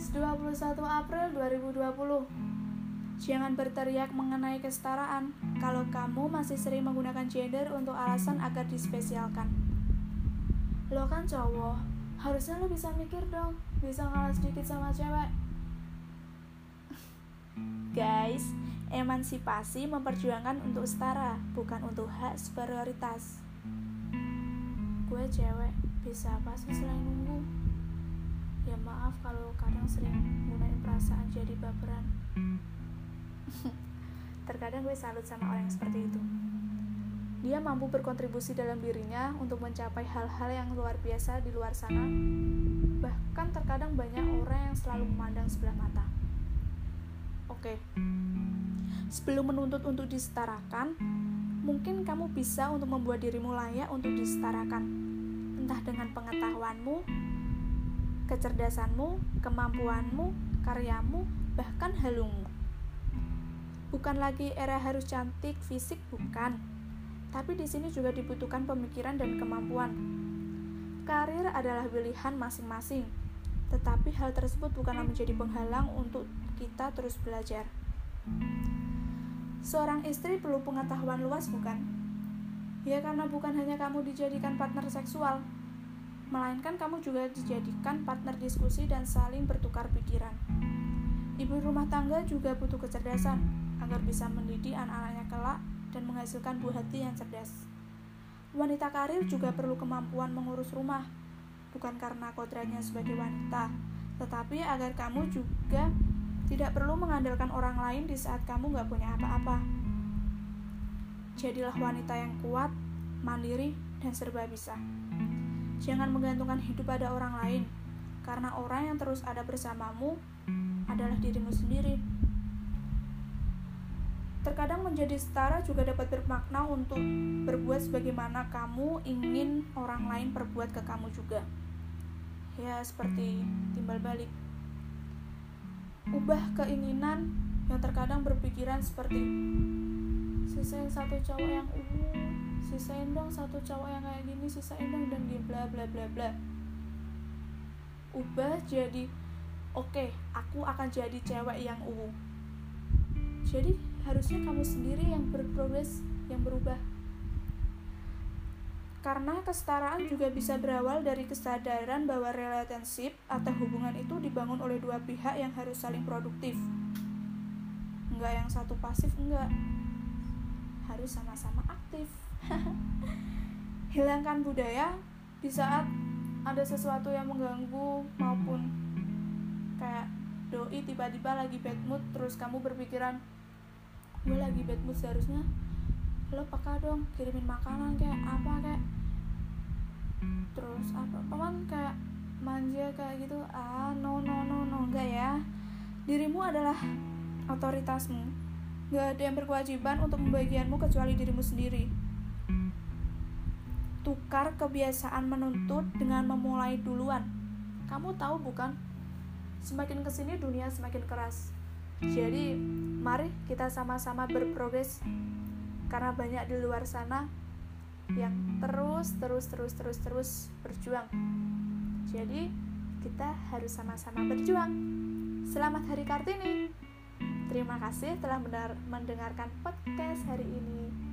Kamis 21 April 2020 Jangan berteriak mengenai kesetaraan kalau kamu masih sering menggunakan gender untuk alasan agar dispesialkan. Lo kan cowok, harusnya lo bisa mikir dong, bisa ngalah sedikit sama cewek. Guys, emansipasi memperjuangkan untuk setara, bukan untuk hak superioritas. Gue cewek, bisa apa sih selain nunggu? Ya maaf kalau kadang sering gunain perasaan jadi baperan. Terkadang gue salut sama orang yang seperti itu. Dia mampu berkontribusi dalam dirinya untuk mencapai hal-hal yang luar biasa di luar sana. Bahkan terkadang banyak orang yang selalu memandang sebelah mata. Oke. Sebelum menuntut untuk disetarakan mungkin kamu bisa untuk membuat dirimu layak untuk disetarakan. Entah dengan pengetahuanmu kecerdasanmu, kemampuanmu, karyamu, bahkan halungmu. Bukan lagi era harus cantik, fisik bukan. Tapi di sini juga dibutuhkan pemikiran dan kemampuan. Karir adalah pilihan masing-masing. Tetapi hal tersebut bukanlah menjadi penghalang untuk kita terus belajar. Seorang istri perlu pengetahuan luas bukan? Ya karena bukan hanya kamu dijadikan partner seksual, melainkan kamu juga dijadikan partner diskusi dan saling bertukar pikiran. Ibu rumah tangga juga butuh kecerdasan agar bisa mendidik anak-anaknya kelak dan menghasilkan buah hati yang cerdas. Wanita karir juga perlu kemampuan mengurus rumah, bukan karena kodratnya sebagai wanita, tetapi agar kamu juga tidak perlu mengandalkan orang lain di saat kamu nggak punya apa-apa. Jadilah wanita yang kuat, mandiri, dan serba bisa. Jangan menggantungkan hidup pada orang lain, karena orang yang terus ada bersamamu adalah dirimu sendiri. Terkadang menjadi setara juga dapat bermakna untuk berbuat sebagaimana kamu ingin orang lain berbuat ke kamu juga. Ya, seperti timbal balik. Ubah keinginan yang terkadang berpikiran seperti sisain satu cowok yang uh sisain dong satu cowok yang kayak gini sisain dong dan dia bla bla bla bla. Ubah jadi oke okay, aku akan jadi cewek yang uwu jadi harusnya kamu sendiri yang berprogres yang berubah. Karena kesetaraan juga bisa berawal dari kesadaran bahwa relationship atau hubungan itu dibangun oleh dua pihak yang harus saling produktif. Enggak yang satu pasif enggak harus sama-sama aktif hilangkan budaya di saat ada sesuatu yang mengganggu maupun kayak doi tiba-tiba lagi bad mood terus kamu berpikiran gue lagi bad mood seharusnya lo peka dong kirimin makanan kayak apa kayak terus apa paman kayak manja kayak gitu ah no no no no enggak ya. Dirimu adalah otoritasmu. Gak ada yang berkewajiban untuk membagianmu kecuali dirimu sendiri tukar kebiasaan menuntut dengan memulai duluan. Kamu tahu bukan? Semakin ke sini dunia semakin keras. Jadi, mari kita sama-sama berprogres karena banyak di luar sana yang terus terus terus terus terus berjuang. Jadi, kita harus sama-sama berjuang. Selamat Hari Kartini. Terima kasih telah mendengarkan podcast hari ini.